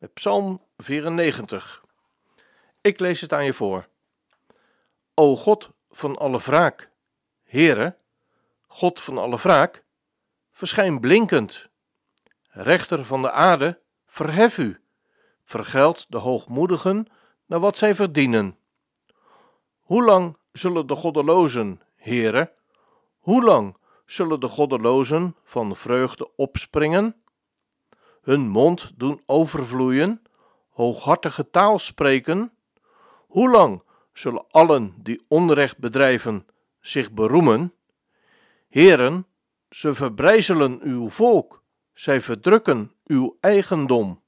met Psalm 94. Ik lees het aan je voor. O God van alle wraak, Heere, God van alle wraak, verschijn blinkend. Rechter van de aarde, verhef u, vergeld de hoogmoedigen naar wat zij verdienen. Hoe lang zullen de goddelozen, Heere, hoe lang zullen de goddelozen van vreugde opspringen? Hun mond doen overvloeien, hooghartige taal spreken? Hoe lang zullen allen die onrecht bedrijven zich beroemen? Heren, ze verbrijzelen uw volk, zij verdrukken uw eigendom.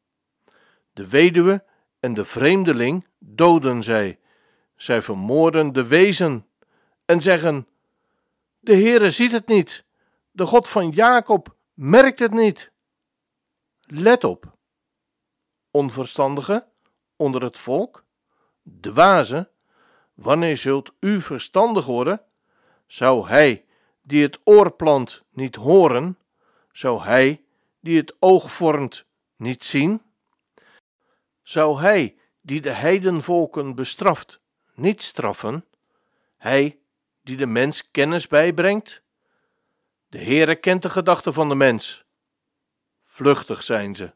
De weduwe en de vreemdeling doden zij, zij vermoorden de wezen en zeggen: De Heere ziet het niet, de God van Jacob merkt het niet. Let op, onverstandige onder het volk, dwaze, wanneer zult u verstandig worden? Zou hij die het oor plant niet horen? Zou hij die het oog vormt niet zien? Zou hij die de heidenvolken bestraft niet straffen? Hij die de mens kennis bijbrengt? De Heere kent de gedachten van de mens. Vluchtig zijn ze.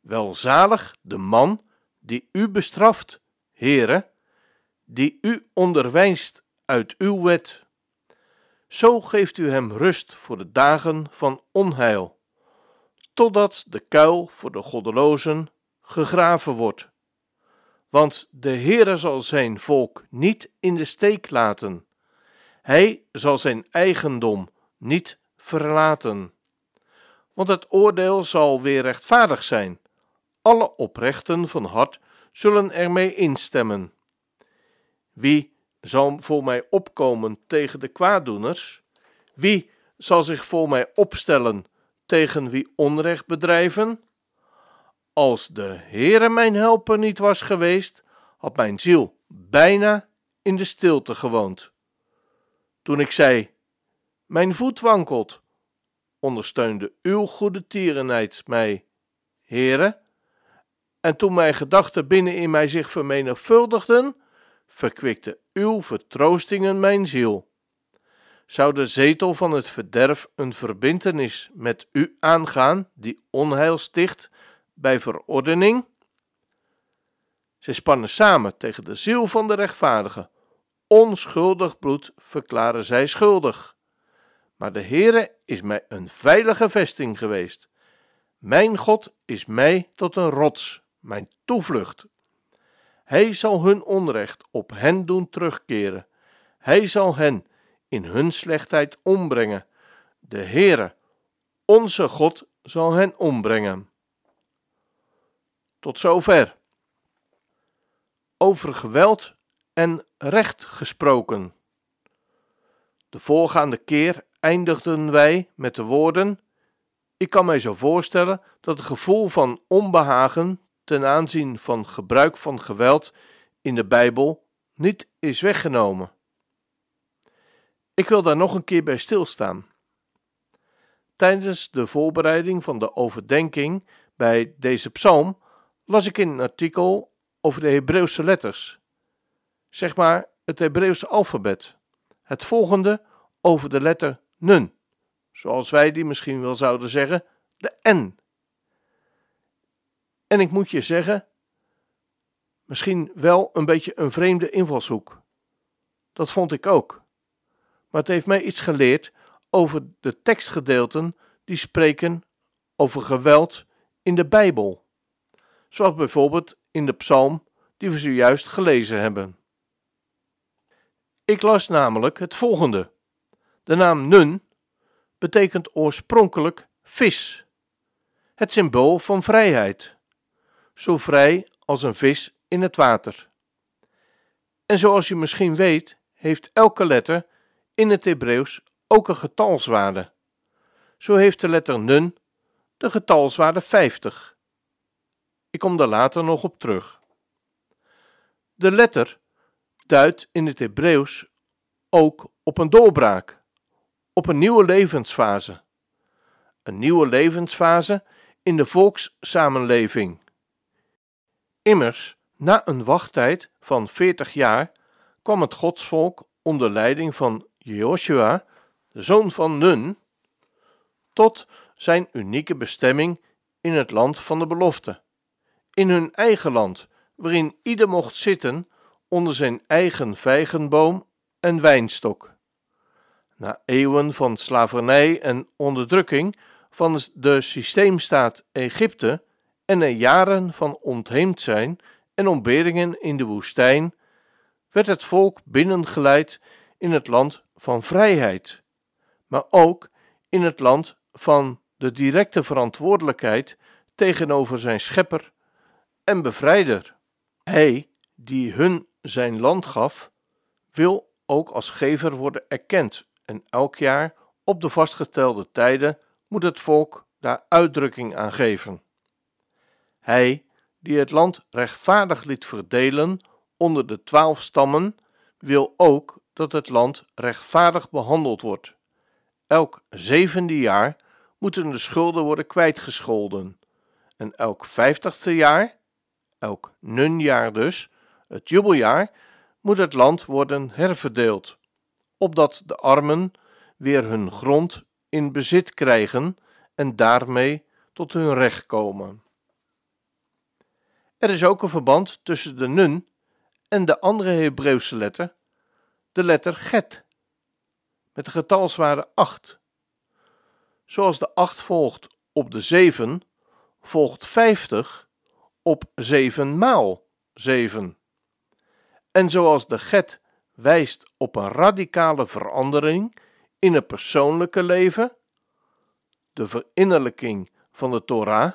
Welzalig de man die u bestraft, Heere, die u onderwijst uit uw wet. Zo geeft u hem rust voor de dagen van onheil, totdat de kuil voor de goddelozen gegraven wordt. Want de Heere zal zijn volk niet in de steek laten. Hij zal zijn eigendom niet verlaten. Want het oordeel zal weer rechtvaardig zijn. Alle oprechten van hart zullen ermee instemmen. Wie zal voor mij opkomen tegen de kwaaddoeners? Wie zal zich voor mij opstellen tegen wie onrecht bedrijven? Als de Heere mijn helper niet was geweest, had mijn ziel bijna in de stilte gewoond. Toen ik zei: Mijn voet wankelt, ondersteunde uw goede tierenheid mij, Heere. En toen mijn gedachten binnen in mij zich vermenigvuldigden, verkwikte uw vertroostingen mijn ziel. Zou de zetel van het verderf een verbintenis met u aangaan, die onheil sticht bij verordening? Zij spannen samen tegen de ziel van de rechtvaardige. Onschuldig bloed verklaren zij schuldig. Maar de Heere is mij een veilige vesting geweest. Mijn God is mij tot een rots, mijn toevlucht. Hij zal hun onrecht op hen doen terugkeren. Hij zal hen in hun slechtheid ombrengen. De Heere, onze God, zal hen ombrengen. Tot zover. Over geweld en recht gesproken. De voorgaande keer eindigden wij met de woorden: Ik kan mij zo voorstellen dat het gevoel van onbehagen ten aanzien van gebruik van geweld in de Bijbel niet is weggenomen. Ik wil daar nog een keer bij stilstaan. Tijdens de voorbereiding van de overdenking bij deze psalm las ik in een artikel over de Hebreeuwse letters, zeg maar het Hebreeuwse alfabet. Het volgende over de letter Nun, zoals wij die misschien wel zouden zeggen, de N. En ik moet je zeggen, misschien wel een beetje een vreemde invalshoek. Dat vond ik ook. Maar het heeft mij iets geleerd over de tekstgedeelten die spreken over geweld in de Bijbel. Zoals bijvoorbeeld in de psalm die we zojuist gelezen hebben. Ik las namelijk het volgende. De naam Nun betekent oorspronkelijk vis, het symbool van vrijheid. Zo vrij als een vis in het water. En zoals je misschien weet, heeft elke letter in het Hebreeuws ook een getalswaarde. Zo heeft de letter nun de getalswaarde 50. Ik kom daar later nog op terug. De letter duidt in het Hebreeuws ook op een doorbraak, op een nieuwe levensfase. Een nieuwe levensfase in de volkssamenleving. Immers, na een wachttijd van 40 jaar kwam het godsvolk onder leiding van Joshua, de zoon van Nun, tot zijn unieke bestemming in het land van de belofte. In hun eigen land, waarin ieder mocht zitten onder zijn eigen vijgenboom en wijnstok. Na eeuwen van slavernij en onderdrukking van de systeemstaat Egypte en na jaren van ontheemd zijn en ontberingen in de woestijn, werd het volk binnengeleid in het land van vrijheid, maar ook in het land van de directe verantwoordelijkheid tegenover zijn schepper en bevrijder. Hij, die hun zijn land gaf, wil ook als gever worden erkend en elk jaar op de vastgestelde tijden moet het volk daar uitdrukking aan geven. Hij, die het land rechtvaardig liet verdelen onder de twaalf stammen, wil ook dat het land rechtvaardig behandeld wordt. Elk zevende jaar moeten de schulden worden kwijtgescholden. En elk vijftigste jaar, elk nunjaar dus, het jubeljaar, moet het land worden herverdeeld, opdat de armen weer hun grond in bezit krijgen en daarmee tot hun recht komen. Er is ook een verband tussen de nun en de andere Hebreeuwse letter, de letter get, met de getalswaarde 8. Zoals de 8 volgt op de 7, volgt 50 op 7 maal 7. En zoals de get wijst op een radicale verandering in het persoonlijke leven, de verinnerlijking van de Torah,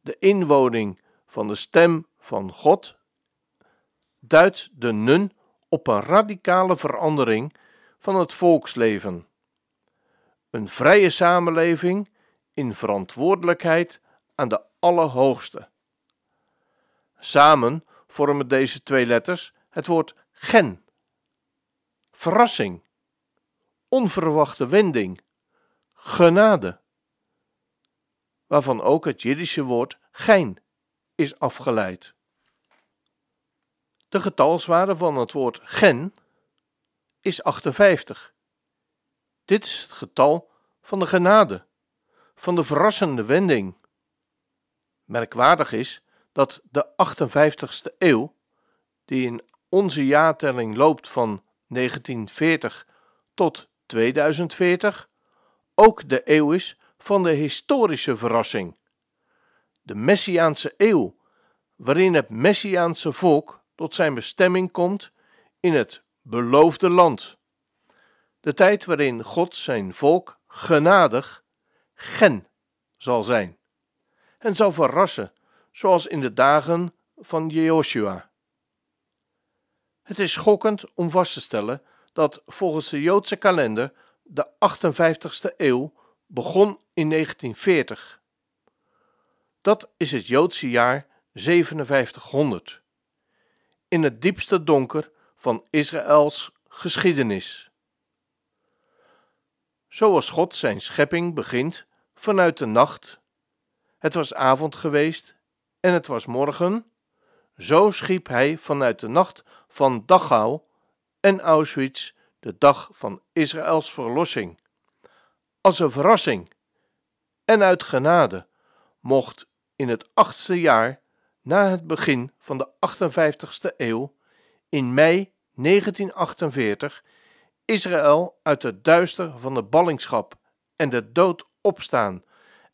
de inwoning van de stem van God, duidt de nun op een radicale verandering van het volksleven. Een vrije samenleving in verantwoordelijkheid aan de Allerhoogste. Samen vormen deze twee letters het woord gen. Verrassing, onverwachte wending, genade, waarvan ook het Jiddische woord gein is afgeleid. De getalswaarde van het woord gen is 58. Dit is het getal van de genade, van de verrassende wending. Merkwaardig is dat de 58ste eeuw, die in onze jaartelling loopt van 1940 tot 2040, ook de eeuw is van de historische verrassing. De Messiaanse eeuw, waarin het Messiaanse volk tot zijn bestemming komt in het beloofde land. De tijd waarin God zijn volk genadig gen zal zijn en zal verrassen, zoals in de dagen van Jehoshua. Het is schokkend om vast te stellen dat volgens de Joodse kalender de 58ste eeuw begon in 1940. Dat is het Joodse jaar 5700. In het diepste donker van Israëls geschiedenis. Zoals God zijn schepping begint vanuit de nacht. Het was avond geweest en het was morgen. Zo schiep hij vanuit de nacht van Dachau en Auschwitz de dag van Israëls verlossing. Als een verrassing en uit genade mocht in het achtste jaar na het begin van de 58ste eeuw, in mei 1948, Israël uit het duister van de ballingschap en de dood opstaan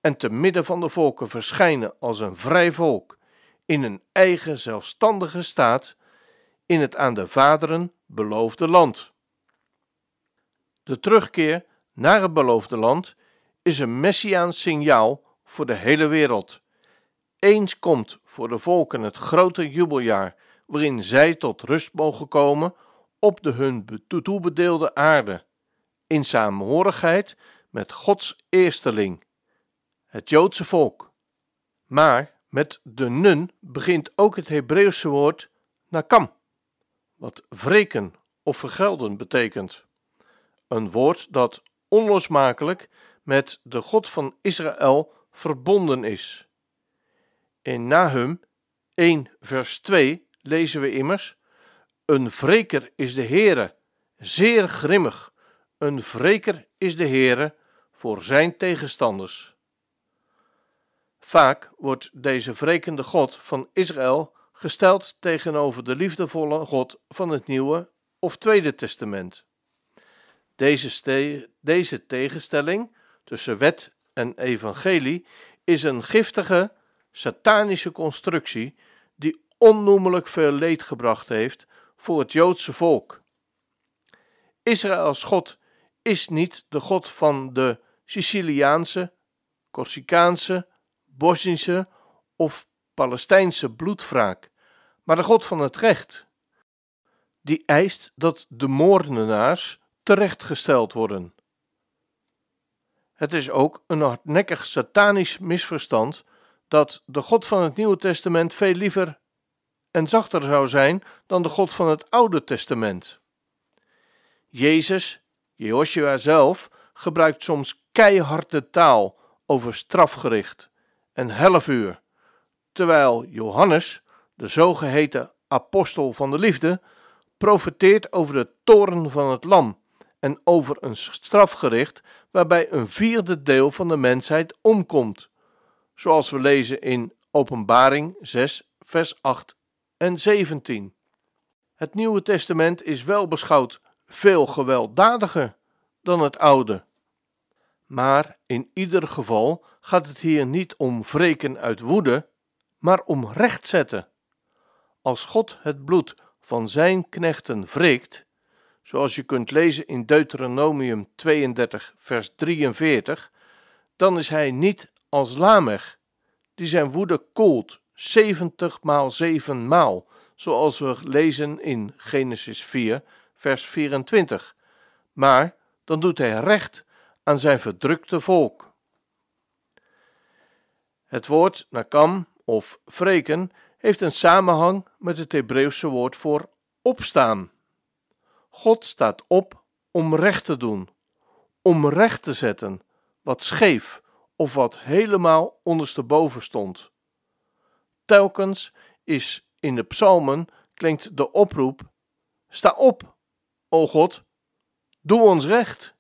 en te midden van de volken verschijnen als een vrij volk in een eigen zelfstandige staat in het aan de vaderen beloofde land. De terugkeer naar het beloofde land is een messiaans signaal voor de hele wereld. Eens komt voor de volken het grote jubeljaar, waarin zij tot rust mogen komen op de hun toebedeelde aarde, in samenhorigheid met Gods eersteling, het Joodse volk. Maar met de nun begint ook het Hebreeuwse woord nakam, wat wreken of vergelden betekent. Een woord dat onlosmakelijk met de God van Israël verbonden is. In Nahum 1 vers 2 lezen we immers: Een wreker is de Heere, zeer grimmig. Een wreker is de Heere voor zijn tegenstanders. Vaak wordt deze wrekende God van Israël gesteld tegenover de liefdevolle God van het Nieuwe of Tweede Testament. Deze, deze tegenstelling tussen wet en evangelie is een giftige, satanische constructie die onnoemelijk veel leed gebracht heeft voor het Joodse volk. Israëls God is niet de God van de Siciliaanse, Corsicaanse, Bosnische of Palestijnse bloedwraak, maar de God van het recht, die eist dat de moordenaars terechtgesteld worden. Het is ook een hardnekkig satanisch misverstand dat de God van het Nieuwe Testament veel liever en zachter zou zijn dan de God van het Oude Testament. Jezus, Jehoshua zelf, gebruikt soms keiharde taal over strafgericht en helfuur, terwijl Johannes, de zogeheten apostel van de liefde, profeteert over de toren van het lam en over een strafgericht waarbij een vierde deel van de mensheid omkomt, zoals we lezen in Openbaring 6, vers 8 en 17. Het Nieuwe Testament is wel beschouwd veel gewelddadiger dan het Oude. Maar in ieder geval gaat het hier niet om wreken uit woede, maar om rechtzetten. Als God het bloed van zijn knechten wreekt, zoals je kunt lezen in Deuteronomium 32, vers 43, dan is hij niet als Lamech, die zijn woede koelt 70 maal 7 maal, zoals we lezen in Genesis 4, vers 24. Maar dan doet hij recht aan zijn verdrukte volk. Het woord nakam of wreken heeft een samenhang met het Hebreeuwse woord voor opstaan. God staat op om recht te doen, om recht te zetten wat scheef of wat helemaal ondersteboven stond. Telkens is in de psalmen klinkt de oproep: Sta op, o God, doe ons recht.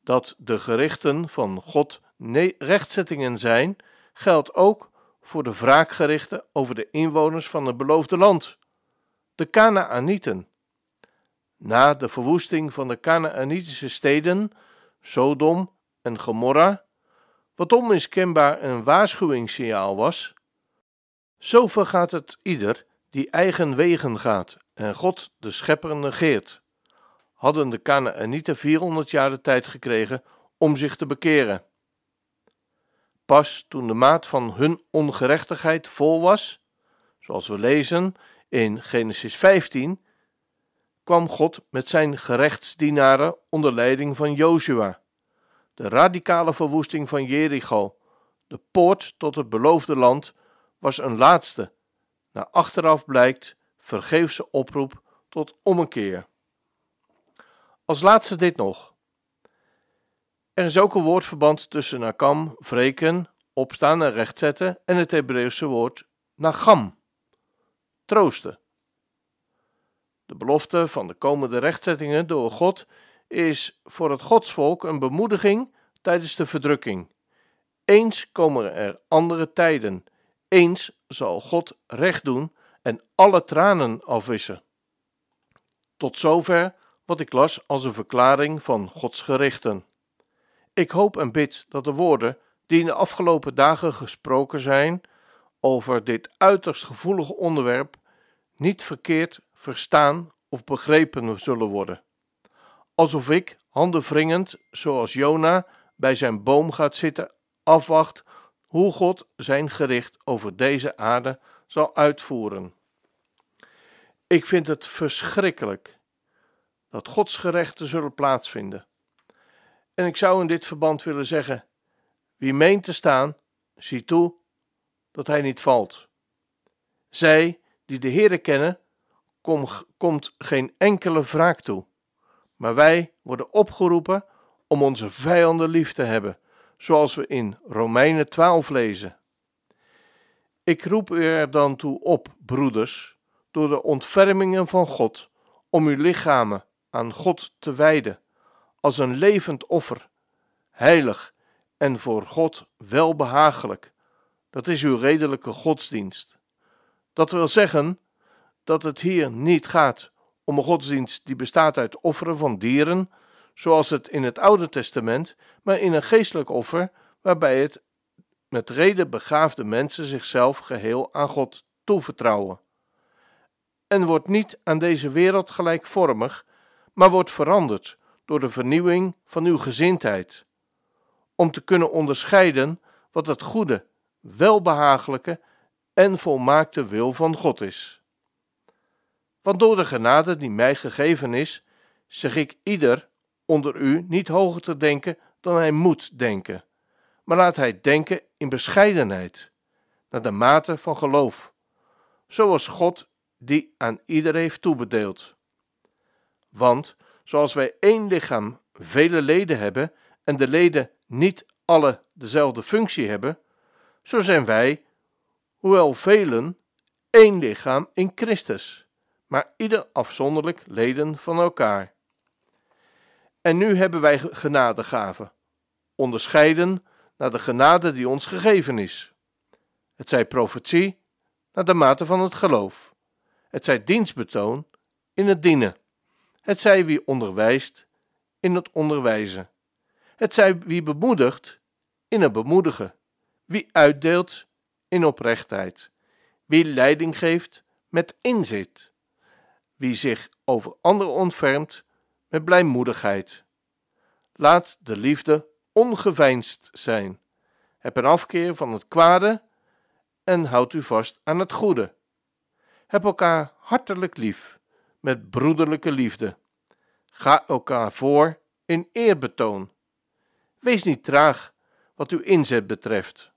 Dat de gerichten van God rechtzettingen zijn, geldt ook voor de wraakgerichten over de inwoners van het beloofde land, de Kanaanieten. Na de verwoesting van de Kanaanitische steden, Sodom en Gomorra, wat onmiskenbaar een waarschuwingssignaal was, zo vergaat het ieder die eigen wegen gaat en God de schepper negeert. Hadden de Kanaanieten 400 jaar de tijd gekregen om zich te bekeren. Pas toen de maat van hun ongerechtigheid vol was, zoals we lezen in Genesis 15, kwam God met zijn gerechtsdienaren onder leiding van Jozua. De radicale verwoesting van Jericho, de poort tot het beloofde land, was een laatste, naar achteraf blijkt, vergeefse oproep tot ommekeer. Als laatste dit nog. Er is ook een woordverband tussen nakam, wreken, opstaan en rechtzetten en het Hebreeuwse woord nagam, troosten. De belofte van de komende rechtzettingen door God is voor het godsvolk een bemoediging tijdens de verdrukking. Eens komen er andere tijden. Eens zal God recht doen en alle tranen afwissen. Tot zover wat ik las als een verklaring van Gods gerichten. Ik hoop en bid dat de woorden die in de afgelopen dagen gesproken zijn over dit uiterst gevoelige onderwerp niet verkeerd verstaan of begrepen zullen worden. Alsof ik, handen wringend, zoals Jona, bij zijn boom gaat zitten, afwacht hoe God zijn gericht over deze aarde zal uitvoeren. Ik vind het verschrikkelijk dat Gods gerechten zullen plaatsvinden. En ik zou in dit verband willen zeggen: wie meent te staan, zie toe dat hij niet valt. Zij die de Heere kennen, kom, komt geen enkele wraak toe. Maar wij worden opgeroepen om onze vijanden lief te hebben, zoals we in Romeinen 12 lezen. Ik roep u er dan toe op, broeders, door de ontfermingen van God, om uw lichamen aan God te wijden, als een levend offer, heilig en voor God welbehagelijk. Dat is uw redelijke godsdienst. Dat wil zeggen dat het hier niet gaat om een godsdienst die bestaat uit offeren van dieren, zoals het in het Oude Testament, maar in een geestelijk offer waarbij het met reden begaafde mensen zichzelf geheel aan God toevertrouwen. En wordt niet aan deze wereld gelijkvormig, maar wordt veranderd door de vernieuwing van uw gezindheid, om te kunnen onderscheiden wat het goede, welbehagelijke en volmaakte wil van God is. Want door de genade die mij gegeven is, zeg ik ieder onder u niet hoger te denken dan hij moet denken, maar laat hij denken in bescheidenheid, naar de mate van geloof, zoals God die aan ieder heeft toebedeeld. Want zoals wij één lichaam vele leden hebben en de leden niet alle dezelfde functie hebben, zo zijn wij, hoewel velen, één lichaam in Christus, maar ieder afzonderlijk leden van elkaar. En nu hebben wij genadegaven, onderscheiden naar de genade die ons gegeven is. Het zij profetie naar de mate van het geloof. Het zij dienstbetoon in het dienen. Het zij wie onderwijst in het onderwijzen. Het zij wie bemoedigt in het bemoedigen. Wie uitdeelt in oprechtheid. Wie leiding geeft met inzit. Wie zich over anderen ontfermt met blijmoedigheid. Laat de liefde ongeveinsd zijn. Heb een afkeer van het kwade en houd u vast aan het goede. Heb elkaar hartelijk lief, met broederlijke liefde. Ga elkaar voor in eerbetoon. Wees niet traag wat uw inzet betreft.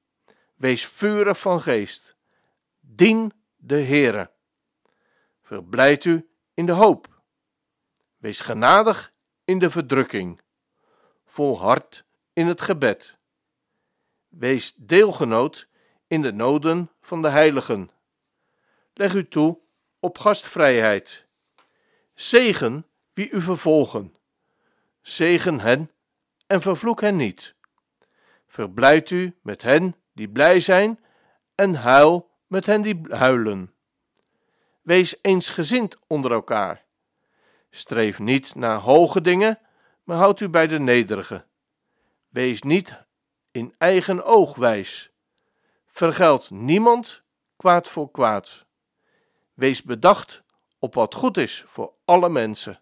Wees vurig van geest. Dien de Heere. Verblijd u in de hoop. Wees genadig in de verdrukking. Volhard in het gebed. Wees deelgenoot in de noden van de heiligen. Leg u toe op gastvrijheid. Zegen wie u vervolgen. Zegen hen en vervloek hen niet. Verblijd u met hen die blij zijn en huil met hen die huilen. Wees eensgezind onder elkaar. Streef niet naar hoge dingen, maar houd u bij de nederige. Wees niet in eigen oog wijs. Vergeld niemand kwaad voor kwaad. Wees bedacht op wat goed is voor alle mensen.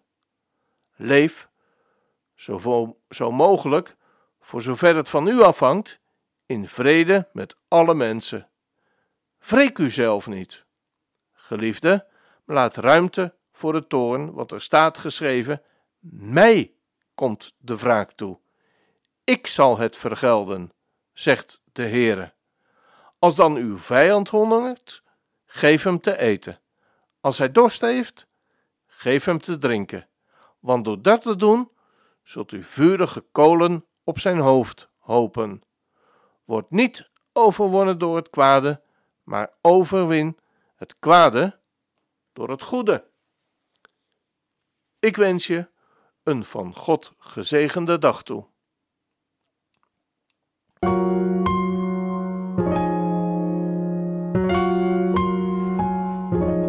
Leef zo, mogelijk, voor zover het van u afhangt, in vrede met alle mensen. Wreek u zelf niet. Geliefde, laat ruimte voor de toorn, want er staat geschreven: Mij komt de wraak toe. Ik zal het vergelden, zegt de Heere. Als dan uw vijand hongert, geef hem te eten. Als hij dorst heeft, geef hem te drinken. Want door dat te doen, zult u vurige kolen op zijn hoofd hopen. Word niet overwonnen door het kwade, maar overwin het kwade door het goede. Ik wens je een van God gezegende dag toe.